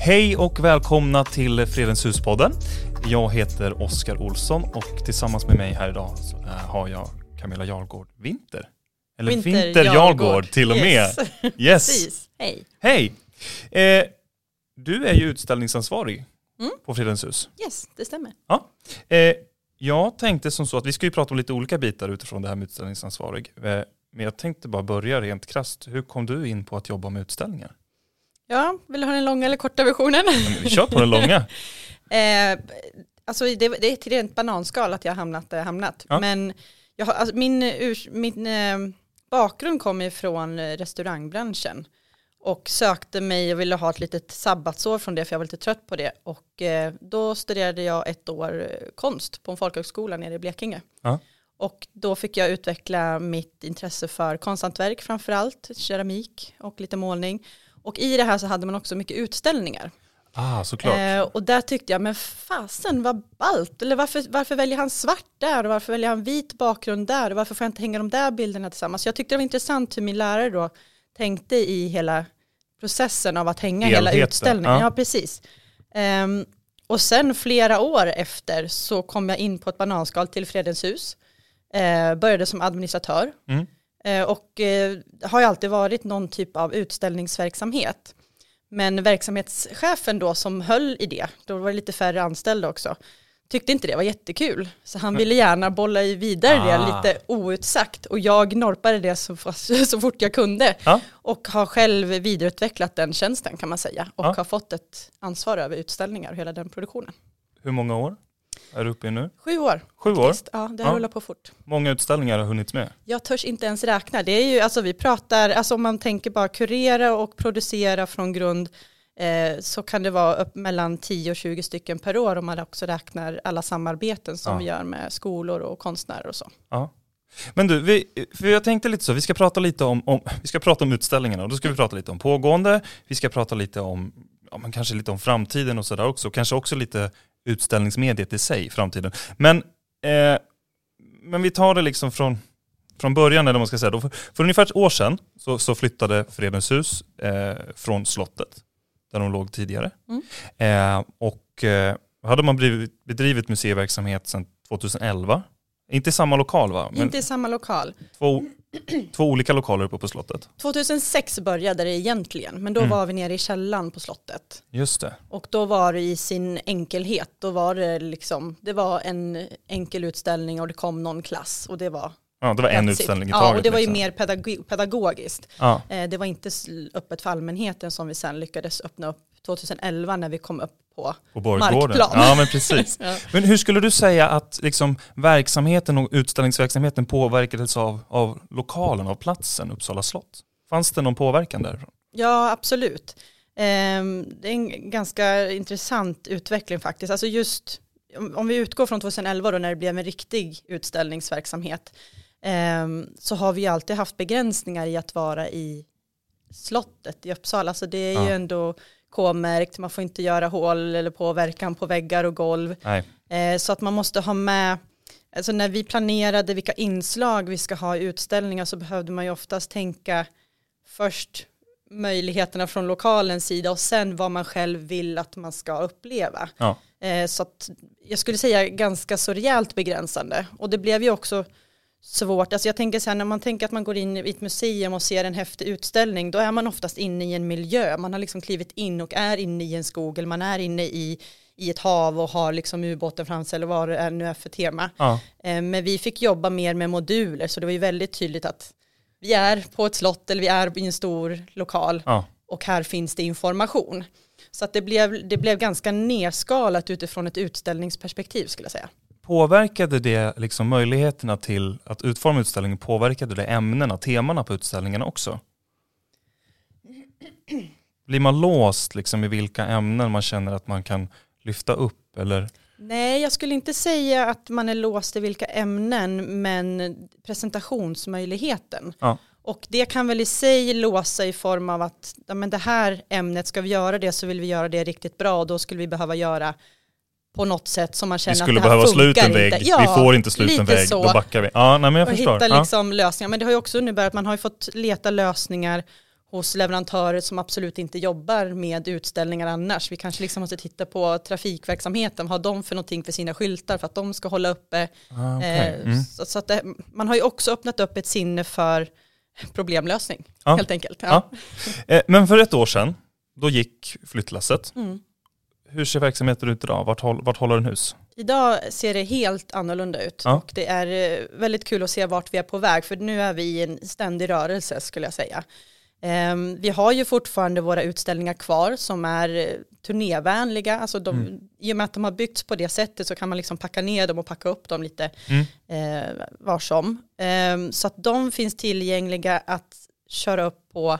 Hej och välkomna till Fredens huspodden. Jag heter Oskar Olsson och tillsammans med mig här idag äh, har jag Camilla Jarlgård Winter. Eller Winter Winter, Jarlgård. Till och Yes. med. Yes. Precis, hej. Hej! Eh, du är ju utställningsansvarig Mm. på Fredens hus. Yes, det stämmer. Eh, jag tänkte som så att vi ska ju prata om lite olika bitar utifrån det här med utställningsansvarig. Eh, men jag tänkte bara börja rent krasst. Hur kom du in på att jobba med utställningar? Ja, vill du ha den långa eller korta versionen? Ja, vi kör på den långa. eh, alltså det, det är ett rent bananskal att jag har hamnat där jag hamnat. Ja. Men jag alltså min urs, min eh, bakgrund kommer från eh, restaurangbranschen. Och sökte mig och ville ha ett litet sabbatsår från det för jag var lite trött på det. Och eh, då studerade jag ett år eh, konst på en folkhögskola nere i Blekinge. Ja. Och då fick jag utveckla mitt intresse för konsthantverk framförallt, keramik och lite målning. Och i det här så hade man också mycket utställningar. Ah, såklart. Eh, och där tyckte jag, men fasen vad ballt, eller varför, varför väljer han svart där och varför väljer han vit bakgrund där och varför får jag inte hänga de där bilderna tillsammans. Så jag tyckte det var intressant hur min lärare då tänkte i hela processen av att hänga hela Helheten, utställningen. ja. Ja, precis. Ehm, och sen flera år efter så kom jag in på ett bananskal till Fredens hus. Eh, började som administratör. Mm. Eh, och eh, har ju alltid varit någon typ av utställningsverksamhet. Men verksamhetschefen då som höll i det, då var det lite färre anställda också, tyckte inte det var jättekul. Så han ville gärna bolla vidare det Ah. lite outsagt och jag norpade det så, så fort jag kunde. Ja. Och har själv vidareutvecklat den tjänsten kan man säga och Ja. har fått ett ansvar över utställningar och hela den produktionen. Hur många år är du uppe i nu? Sju år. Sju år? Ja, det har Ja. rullat på fort. Många utställningar har hunnit med. Jag törs inte ens räkna. Det är ju, alltså vi pratar, alltså om man tänker bara kurera och producera från grund så kan det vara upp mellan 10 och 20 stycken per år om man också räknar alla samarbeten som Ja. vi gör med skolor och konstnärer och så. Ja. Men du, vi, för jag tänkte lite så, vi ska prata lite om, om, vi ska prata om utställningarna och då ska vi prata lite om pågående, vi ska prata lite om, ja, men kanske lite om framtiden och sådär också, kanske också lite utställningsmediet i sig, framtiden. Men, eh, men vi tar det liksom från, från början, eller vad man ska säga. Då, för, för ungefär ett år sedan så, så flyttade Fredens hus eh, från slottet, där de låg tidigare. Mm. Eh, och eh, hade man bedrivit, bedrivit museiverksamhet sedan 2011. Inte i samma lokal va? Men Inte i samma lokal. två, två olika lokaler uppe på slottet. 2006 började det egentligen, men då Mm. var vi nere i källan på slottet. Just det. Och då var det i sin enkelhet, då var det liksom, det var en enkel utställning och det kom någon klass och det var Ja, det var en utställning i taget. Ja, och det var ju liksom. mer pedago- pedagogiskt. Ja, Eh, Det var inte öppet för allmänheten som vi sen lyckades öppna upp 2011 när vi kom upp på. på. Markplan. Ja, men precis. Ja. Men hur skulle du säga att liksom, verksamheten och utställningsverksamheten påverkades av, av lokalen, av platsen, Uppsala slott? Fanns det någon påverkan därifrån? Ja, absolut. Ehm, Det är en ganska intressant utveckling faktiskt. Alltså just om vi utgår från 2011 då när det blev en riktig utställningsverksamhet så har vi ju alltid haft begränsningar i att vara i slottet i Uppsala. Alltså det är ju Ja. ändå K-märkt, man får inte göra hål eller påverkan på väggar och golv. Nej. Eh, Så att man måste ha med, alltså när vi planerade vilka inslag vi ska ha i utställningar så behövde man ju oftast tänka först möjligheterna från lokalens sida och sen vad man själv vill att man ska uppleva. Ja. Eh, Så att jag skulle säga ganska så rejält begränsande. Och det blev ju också svårt, alltså jag tänker så här när man tänker att man går in i ett museum och ser en häftig utställning då är man oftast inne i en miljö, man har liksom klivit in och är inne i en skog eller man är inne i, i ett hav och har liksom ubåten framför sig eller vad det är nu är för tema. Ja. Eh, Men vi fick jobba mer med moduler så det var ju väldigt tydligt att vi är på ett slott eller vi är i en stor lokal Ja. och här finns det information. Så att det blev, det blev ganska nedskalat utifrån ett utställningsperspektiv skulle jag säga. Påverkade det liksom möjligheterna till att utforma utställningen, påverkade det ämnena, temana på utställningarna också? Blir man låst liksom i vilka ämnen man känner att man kan lyfta upp eller? Nej, jag skulle inte säga att man är låst i vilka ämnen, men presentationsmöjligheten. Ja. Och det kan väl i sig låsa i form av att ja, men det här ämnet, ska vi göra det så vill vi göra det riktigt bra och då skulle vi behöva göra på något sätt som man Vi känner att skulle det här behöva slå ut funkar en vägg, inte. vi Ja, får inte slå ut en vägg, så. då backar vi. Ja, nej, men jag och förstår. hitta Ja. liksom lösningar. Men det har ju också inneburit att man har fått leta lösningar hos leverantörer som absolut inte jobbar med utställningar annars. Vi kanske liksom måste titta på trafikverksamheten, vad har de för någonting för sina skyltar för att de ska hålla uppe. Ah, okej. Eh, Mm. så, så att det, man har ju också öppnat upp ett sinne för problemlösning Ja. helt enkelt. Ja. Eh, Men för ett år sedan, då gick flyttlasset. Mm. Hur ser verksamheten ut idag? Vart, håll, vart håller den hus? Idag ser det helt annorlunda ut Ja. och det är eh, väldigt kul att se vart vi är på väg för nu är vi i en ständig rörelse skulle jag säga. Ehm, vi har ju fortfarande våra utställningar kvar som är eh, turnévänliga, alltså de, Mm. i och med att de har byggts på det sättet så kan man liksom packa ner dem och packa upp dem lite Mm. eh, var som. Ehm, så att de finns tillgängliga att köra upp på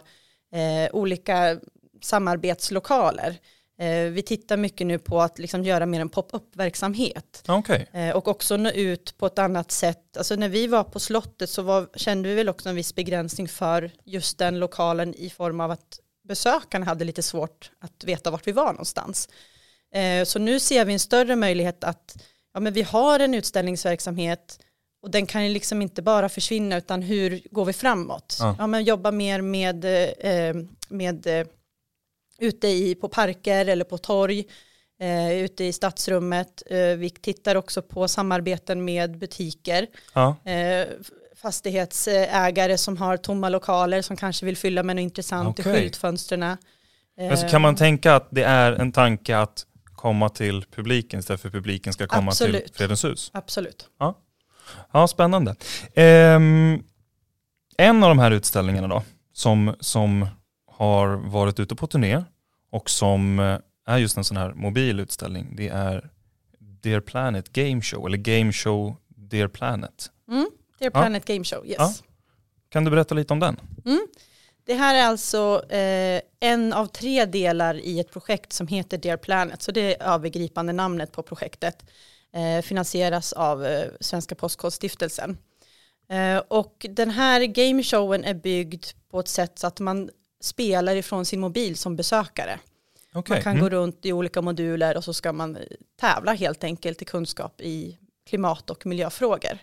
eh, olika samarbetslokaler. Eh, vi tittar mycket nu på att liksom göra mer en pop-up-verksamhet. Ja, Okej. Eh, och också nå ut på ett annat sätt. Alltså när vi var på slottet så var, kände vi väl också en viss begränsning för just den lokalen i form av att besökarna hade lite svårt att veta vart vi var någonstans. Eh, så nu ser vi en större möjlighet att ja, men vi har en utställningsverksamhet och den kan ju liksom inte bara försvinna utan hur går vi framåt? Ja. Ja. men jobba mer med, med ute i, på parker eller på torg, eh, ute i stadsrummet. Eh, vi tittar också på samarbeten med butiker, Ja. eh, fastighetsägare som har tomma lokaler som kanske vill fylla med något intressant Okej. i skyltfönstren. Eh, Men så kan man tänka att det är en tanke att komma till publiken istället för att publiken ska komma till Absolut. Fredens hus? Absolut. Ja, spännande. Ehm, en av de här utställningarna då, som, som har varit ute på turné och som eh, är just en sån här mobil utställning, det är Dear Planet Game Show, eller Game Show Dear Planet. Mm, Dear Ja. Planet Game Show, yes. Ja. Kan du berätta lite om den? Mm. Det här är alltså eh, en av tre delar i ett projekt som heter Dear Planet, så det är övergripande namnet på projektet. Eh, finansieras av eh, Svenska Postkodstiftelsen. Eh, och den här gameshowen är byggd på ett sätt så att man spelar ifrån sin mobil som besökare. Okej. Man kan Mm. gå runt i olika moduler och så ska man tävla helt enkelt i kunskap i klimat och miljöfrågor.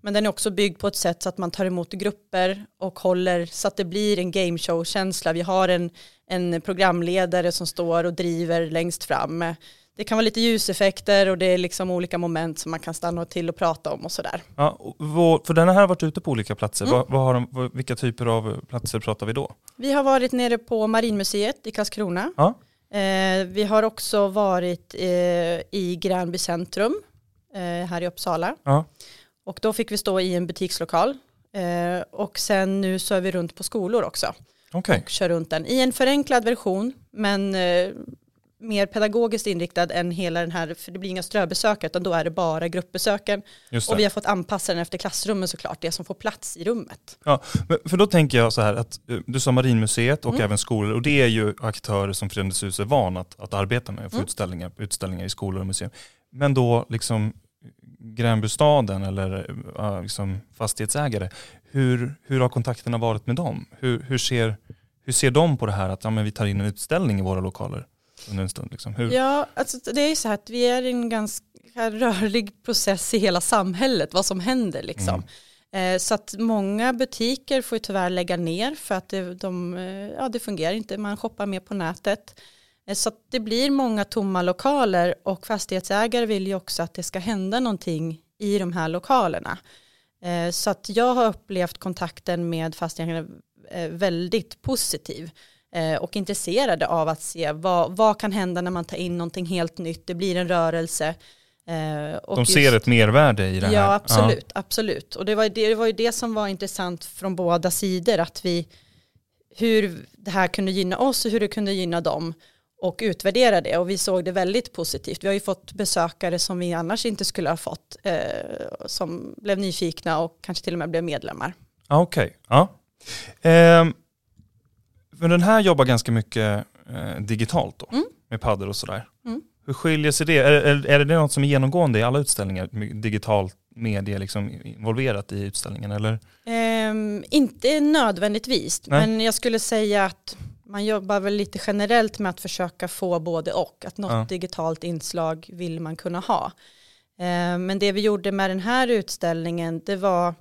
Men den är också byggd på ett sätt så att man tar emot grupper och håller så att det blir en gameshow-känsla. Vi har en, en programledare som står och driver längst fram. Det kan vara lite ljuseffekter och det är liksom olika moment som man kan stanna till och prata om och sådär. Ja, och för den här har varit ute på olika platser. Mm. Vad, vad har de, vilka typer av platser pratar vi då? Vi har varit nere på Marinmuseet i Karlskrona. Ja. Eh, vi har också varit eh, i Gränby centrum eh, här i Uppsala. Ja. Och då fick vi stå i en butikslokal. Eh, och sen nu så är vi runt på skolor också. Okej. Och kör runt den i en förenklad version. Men eh, mer pedagogiskt inriktad än hela den här, för det blir inga ströbesökare utan då är det bara gruppbesöken. Just Och vi det. har fått anpassa den efter klassrummen såklart, det som får plats i rummet. Men, för då tänker jag så här att eh, du sa Marinmuseet och Mm. även skolor och det är ju aktörer som Fredens hus är van att, att arbeta med, få Mm. utställningar, utställningar i skolor och museum. Men då liksom Gränbystaden eller uh, liksom fastighetsägare, hur, hur har kontakterna varit med dem? Hur, hur, ser, hur ser de på det här att ja, men vi tar in en utställning i våra lokaler under en stund? Liksom? Hur? Ja, alltså det är ju så här att vi är i en ganska rörlig process i hela samhället, vad som händer liksom. Eh, Så att många butiker får ju tyvärr lägga ner för att det, de, eh, ja, det fungerar inte, man shoppar mer på nätet. Eh, Så att det blir många tomma lokaler och fastighetsägare vill ju också att det ska hända någonting i de här lokalerna. Så att jag har upplevt kontakten med fastighetsägare eh, väldigt positiv och intresserade av att se vad, vad kan hända när man tar in någonting helt nytt. Det blir en rörelse. eh, och De ser just- ett mervärde i det här? Ja, absolut. absolut. Och det var, det, det var ju det som var intressant från båda sidor, att vi, hur det här kunde gynna oss och hur det kunde gynna dem och utvärdera det. Och vi såg det väldigt positivt. Vi har ju fått besökare som vi annars inte skulle ha fått, eh, som blev nyfikna och kanske till och med blev medlemmar. Ja, Okej, ja. Ehm, för den här jobbar ganska mycket eh, digitalt då, Mm. med paddor och sådär. Mm. Hur skiljer sig det? Är, är, är det något som är genomgående i alla utställningar, digitalt medie liksom involverat i utställningen eller? Ehm, inte nödvändigtvis, Nej. men jag skulle säga att man jobbar väl lite generellt med att försöka få både och. Att något Ja. digitalt inslag vill man kunna ha. Eh, men det vi gjorde med den här utställningen, det var,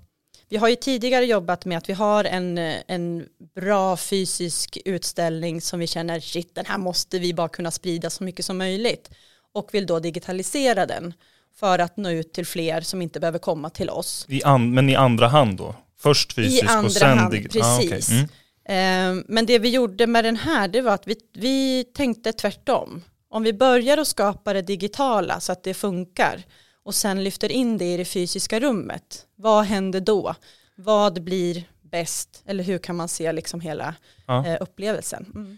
vi har ju tidigare jobbat med att vi har en, en bra fysisk utställning som vi känner, shit den här måste vi bara kunna sprida så mycket som möjligt. Och vill då digitalisera den för att nå ut till fler som inte behöver komma till oss. I an, men i andra hand då? Först fysiskt och sen hand, dig- ah, precis. Mm. Eh, Men det vi gjorde med den här, det var att vi, vi tänkte tvärtom. Om vi börjar att skapa det digitala så att det funkar och sen lyfter in det i det fysiska rummet, vad händer då? Vad blir bäst? Eller hur kan man se liksom hela Ja. eh, upplevelsen? Mm.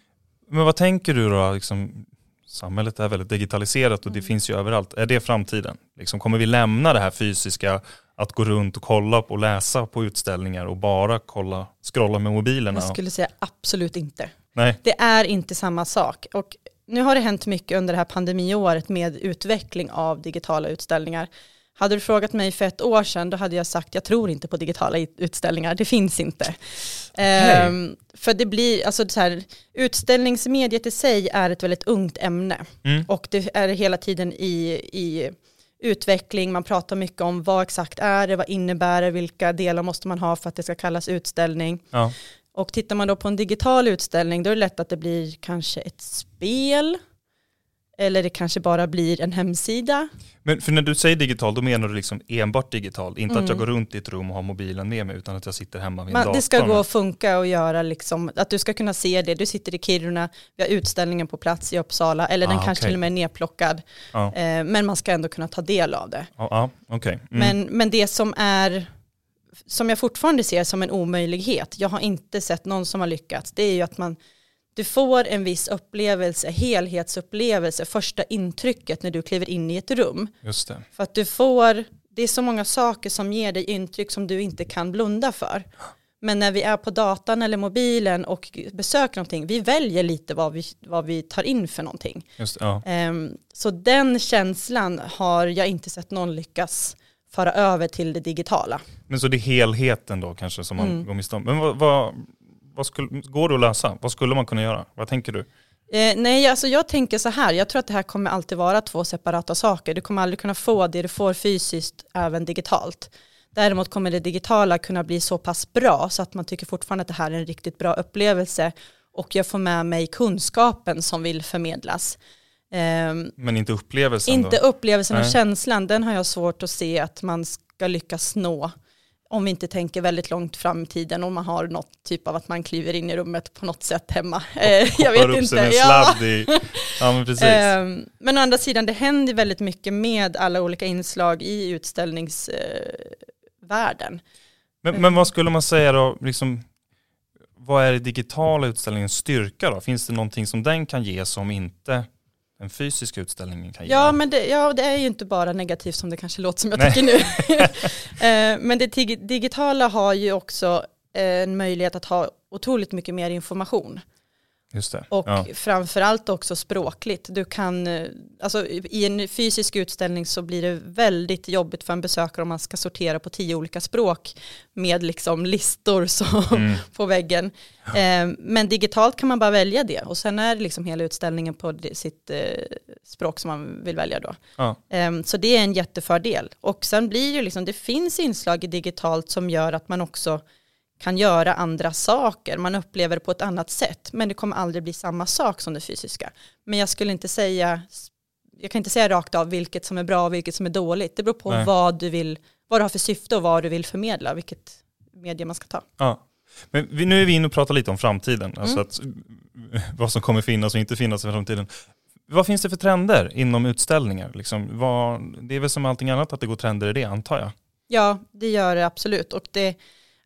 Men vad tänker du då? Liksom, samhället är väldigt digitaliserat och det Mm. finns ju överallt. Är det framtiden? Liksom, kommer vi lämna det här fysiska, att gå runt och kolla och läsa på utställningar och bara kolla, scrolla med mobilerna? Jag skulle säga absolut inte. Nej, Det är inte samma sak. Och nu har det hänt mycket under det här pandemiåret med utveckling av digitala utställningar. Hade du frågat mig för ett år sedan då hade jag sagt jag tror inte på digitala utställningar, det finns inte. Ehm, för det blir, alltså så här, utställningsmediet i sig är ett väldigt ungt ämne Mm. och det är hela tiden i, i utveckling, man pratar mycket om vad exakt är det, vad innebär det, vilka delar måste man ha för att det ska kallas utställning. ja. Och tittar man då på en digital utställning då är det lätt att det blir kanske ett spel eller det kanske bara blir en hemsida. Men för när du säger digital, då menar du liksom enbart digital? Inte att jag Mm. går runt i ett rum och har mobilen med mig, utan att jag sitter hemma vid en dator? det ska gå att funka och göra liksom, att du ska kunna se det. Du sitter i Kiruna, vi har utställningen på plats i Uppsala eller den Ah, kanske okej. till och med är nedplockad. Ja, Eh, men man ska ändå kunna ta del av det. ja okej. Mm. Men, men det som är, som jag fortfarande ser som en omöjlighet, jag har inte sett någon som har lyckats, det är ju att man, du får en viss upplevelse, helhetsupplevelse, första intrycket när du kliver in i ett rum. Just det. För att du får, det är så många saker som ger dig intryck som du inte kan blunda för. Men när vi är på datan eller mobilen och besöker någonting, vi väljer lite vad vi, vad vi tar in för någonting. Just, ja. Ehm, så den känslan har jag inte sett någon lyckas föra över till det digitala. Men så det är helheten då kanske som man Mm. går miste om. Men vad, vad, vad skulle, går det att lösa? Vad skulle man kunna göra? Vad tänker du? Eh, nej, alltså jag tänker så här, jag tror att det här kommer alltid vara två separata saker. Du kommer aldrig kunna få det du får fysiskt även digitalt. Däremot kommer det digitala kunna bli så pass bra så att man tycker fortfarande att det här är en riktigt bra upplevelse och jag får med mig kunskapen som vill förmedlas. Ehm, Men inte upplevelsen inte då? upplevelsen och Nej. känslan, den har jag svårt att se att man ska lyckas nå. Om vi inte tänker väldigt långt fram i tiden och man har något typ av att man kliver in i rummet på något sätt hemma. Eh, jag vet upp inte. sig Ja. i... Ja men precis. Ehm, Men å andra sidan, det händer väldigt mycket med alla olika inslag i utställningsvärlden. men, men vad skulle man säga då, liksom, vad är det digitala utställningens styrka då? Finns det någonting som den kan ge som inte den fysiska utställningen kan? Ja men det, ja, det är ju inte bara negativt som det kanske låter som jag Nej. tycker nu. Eh, men det dig- digitala har ju också eh, en möjlighet att ha otroligt mycket mer information. Och ja. framförallt också språkligt. Du kan, eh, alltså i en fysisk utställning så blir det väldigt jobbigt för en besökare om man ska sortera på tio olika språk med liksom listor som Mm. på väggen. Eh, men digitalt kan man bara välja det och sen är det liksom hela utställningen på sitt eh, språk som man vill välja då. Ja. Eh, så det är en jättefördel. Och sen blir det liksom, det finns inslag i digitalt som gör att man också kan göra andra saker. Man upplever det på ett annat sätt. Men det kommer aldrig bli samma sak som det fysiska. Men jag skulle inte säga, jag kan inte säga rakt av vilket som är bra och vilket som är dåligt. Det beror på Nej. vad du vill, vad du har för syfte och vad du vill förmedla, vilket medie man ska ta. Ja. Men vi, nu är vi inne och pratar lite om framtiden, alltså Mm. att, vad som kommer finnas och inte finnas i framtiden. Vad finns det för trender inom utställningar? Liksom, vad, det är väl som allting annat att det går trender i det antar jag. Ja, det gör det absolut. Och det,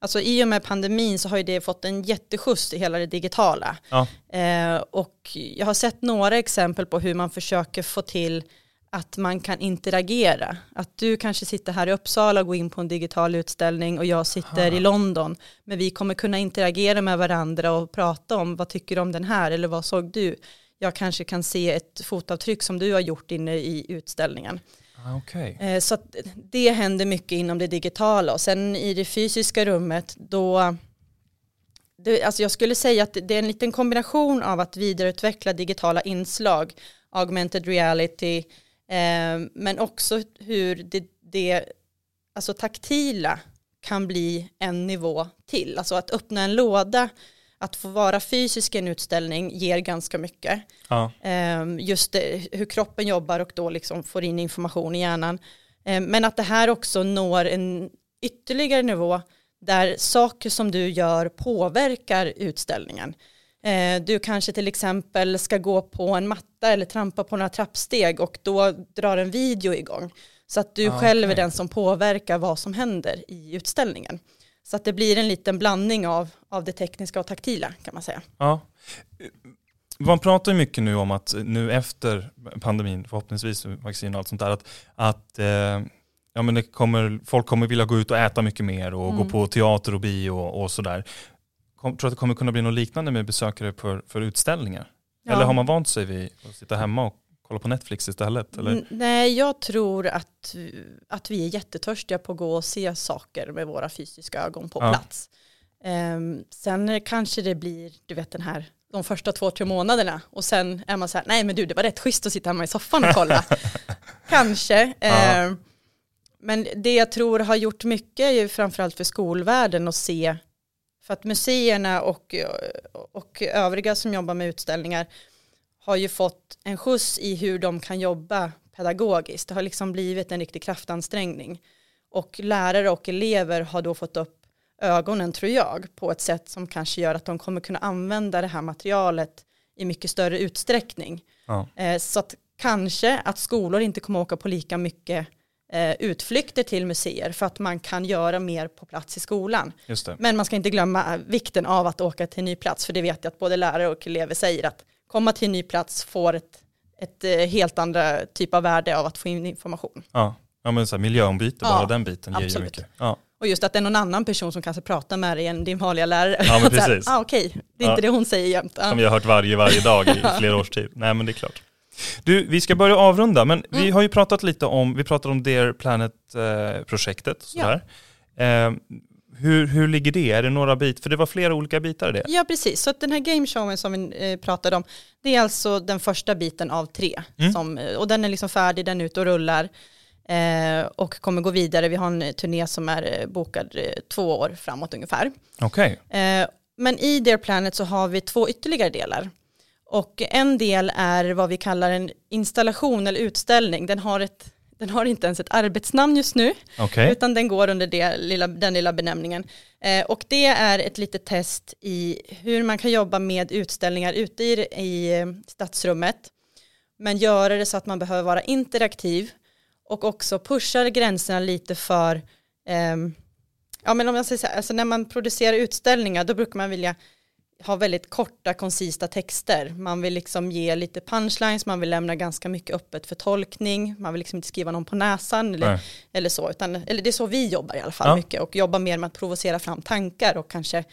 alltså, I och med pandemin så har ju det fått en jätteskjuts i hela det digitala. Ja. Eh, och jag har sett några exempel på hur man försöker få till att man kan interagera. Att du kanske sitter här i Uppsala och går in på en digital utställning och jag sitter Ah. i London. Men vi kommer kunna interagera med varandra och prata om vad tycker du om den här eller vad såg du? Jag kanske kan se ett fotavtryck som du har gjort inne i utställningen. Ah, okay. Eh, så att det händer mycket inom det digitala och sen i det fysiska rummet då det, alltså jag skulle säga att det är en liten kombination av att vidareutveckla digitala inslag, augmented reality, eh, men också hur det, det alltså taktila kan bli en nivå till. Alltså att öppna en låda, att få vara fysisk i en utställning ger ganska mycket. Ja. Ehm, Just det, hur kroppen jobbar och då liksom får in information i hjärnan. Ehm, Men att det här också når en ytterligare nivå där saker som du gör påverkar utställningen. Eh, Du kanske till exempel ska gå på en matta eller trampa på några trappsteg och då drar en video igång. Så att du Ah, själv är okej. den som påverkar vad som händer i utställningen. Så att det blir en liten blandning av, av det tekniska och taktila kan man säga. Ja. Man pratar ju mycket nu om att nu efter pandemin, förhoppningsvis vaccin och allt sånt där, att, att eh, ja, men det kommer, folk kommer vilja gå ut och äta mycket mer och gå Mm. på teater och bio och, och sådär. Kom, tror du att det kommer kunna bli något liknande med besökare för, för utställningar? Ja. Eller har man vant sig vid att sitta hemma och kolla på Netflix istället? Eller? Nej, jag tror att, att vi är jättetörstiga på att gå och se saker med våra fysiska ögon på Ja. plats. Um, sen kanske det blir, du vet den här, de första två, tre månaderna och sen är man så här, nej men du det var rätt schysst att sitta hemma i soffan och kolla. kanske. Ja. Ehm, men det jag tror har gjort mycket är ju framförallt för skolvärlden att se, för att museerna och, och övriga som jobbar med utställningar har ju fått en skjuts i hur de kan jobba pedagogiskt. Det har liksom blivit en riktig kraftansträngning. Och lärare och elever har då fått upp ögonen, tror jag, på ett sätt som kanske gör att de kommer kunna använda det här materialet i mycket större utsträckning. Ja. Eh, Så att kanske att skolor inte kommer åka på lika mycket eh, utflykter till museer för att man kan göra mer på plats i skolan. Men man ska inte glömma vikten av att åka till en ny plats för det vet jag att både lärare och elever säger att komma till en ny plats får ett, ett eh, helt andra typ av värde av att få in information. Ja. Ja, men så här, miljöombyte, Ja, bara den biten ger ju absolut. mycket. Ja. Och just att det är någon annan person som kanske pratar med dig än din vanliga lärare. Ja, men så här, precis. ah, Okej, det är Ja. inte det hon säger jämt. Ja. Som vi har hört varje, varje dag i flera års tid. Nej men det är klart. Du, vi ska börja avrunda, men vi Mm. har ju pratat lite om, vi pratade om Dear Planet-projektet. Eh, hur, hur ligger det? Är det några bitar? För det var flera olika bitar i det. Ja, precis. Så att den här gameshowen som vi eh, pratade om, det är alltså den första biten av tre. Mm. Som, och den är liksom färdig, den är ute och rullar. Eh, och kommer gå vidare. Vi har en eh, turné som är eh, bokad två år framåt ungefär. Okej, Eh, men i Dear Planet så har vi två ytterligare delar. Och en del är vad vi kallar en installation eller utställning. Den har, ett, den har inte ens ett arbetsnamn just nu, okej. utan den går under lilla, den lilla benämningen. Eh, och det är ett litet test i hur man kan jobba med utställningar ute i, i eh, stadsrummet, men göra det så att man behöver vara interaktiv och också pushar gränserna lite för ehm, ja men om jag säger så här, alltså när man producerar utställningar då brukar man vilja ha väldigt korta, koncisa texter. Man vill liksom ge lite punchlines, man vill lämna ganska mycket öppet för tolkning, man vill liksom inte skriva någon på näsan eller, Nej. eller så, utan, eller det är så vi jobbar i alla fall Ja. mycket och jobbar mer med att provocera fram tankar och kanske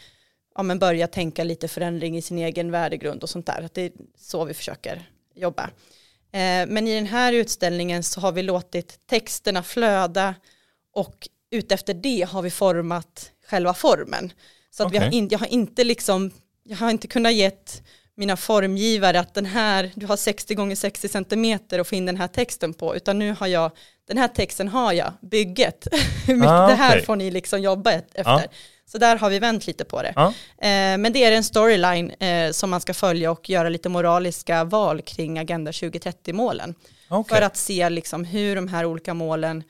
ja, men börja tänka lite förändring i sin egen värdegrund och sånt där. Att det är så vi försöker jobba. Eh, men i den här utställningen så har vi låtit texterna flöda och utefter det har vi format själva formen. Så att vi har in, jag har inte liksom, jag har inte kunnat gett mina formgivare att den här, du har 60 gånger 60 centimeter och få in den här texten på, utan nu har jag, den här texten har jag, bygget. Ah, det här okej. får ni liksom jobba ett, efter. Ja. Så där har vi vänt lite på det. Ja. Eh, men det är en storyline eh, som man ska följa och göra lite moraliska val kring Agenda 2030-målen. Okej. För att se liksom hur de här olika målen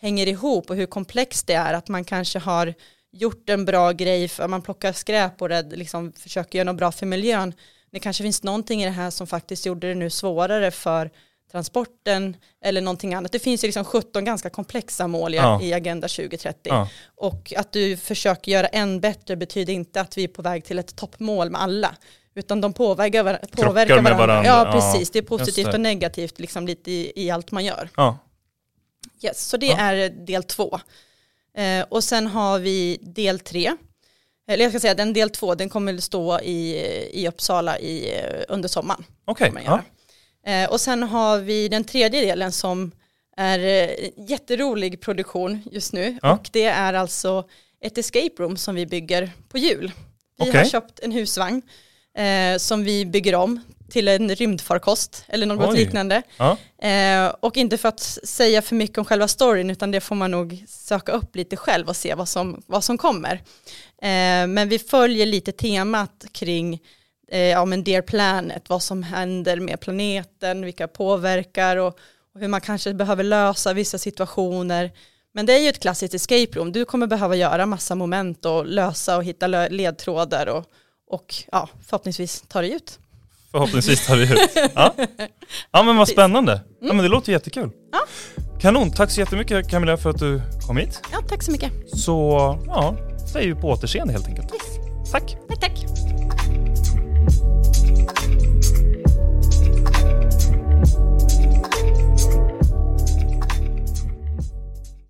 hänger ihop och hur komplext det är. Att man kanske har gjort en bra grej för man plockar skräp och det, liksom försöker göra något bra för miljön. Det kanske finns någonting i det här som faktiskt gjorde det nu svårare för transporten eller någonting annat. Det finns ju liksom 17 ganska komplexa mål i, Ja. i Agenda 2030. Ja. Och att du försöker göra en bättre betyder inte att vi är på väg till ett toppmål med alla. Utan de påverkar, var- påverkar med varandra. Ja, Ja, precis. Det är positivt det. och negativt liksom lite i, i allt man gör. Ja. Yes, så det Ja. är del två. Eh, och sen har vi del tre. Eller jag ska säga den del två, den kommer stå i, i Uppsala i, eh, under sommaren. Okej. man Ja. Eh, och sen har vi den tredje delen som är eh, jätterolig produktion just nu. Ja. Och det är alltså ett escape room som vi bygger på jul. Vi Okej. har köpt en husvagn eh, som vi bygger om till en rymdfarkost eller något Oj. liknande. Ja. Eh, och inte för att säga för mycket om själva storyn utan det får man nog söka upp lite själv och se vad som, vad som kommer. Eh, men vi följer lite temat kring eh, ja, men Dear Planet, vad som händer med planeten, vilka påverkar och, och hur man kanske behöver lösa vissa situationer. Men det är ju ett klassiskt escape room, du kommer behöva göra massa moment och lösa och hitta ledtrådar och, och ja, förhoppningsvis ta dig ut. Förhoppningsvis tar vi ut. Ja. ja men vad spännande. Ja men det låter jättekul. Mm. Ja. Kanon, tack så jättemycket Camilla för att du kom hit. Ja, tack så mycket. Så ja, säger vi på återseende helt enkelt. Tack. Tack, tack.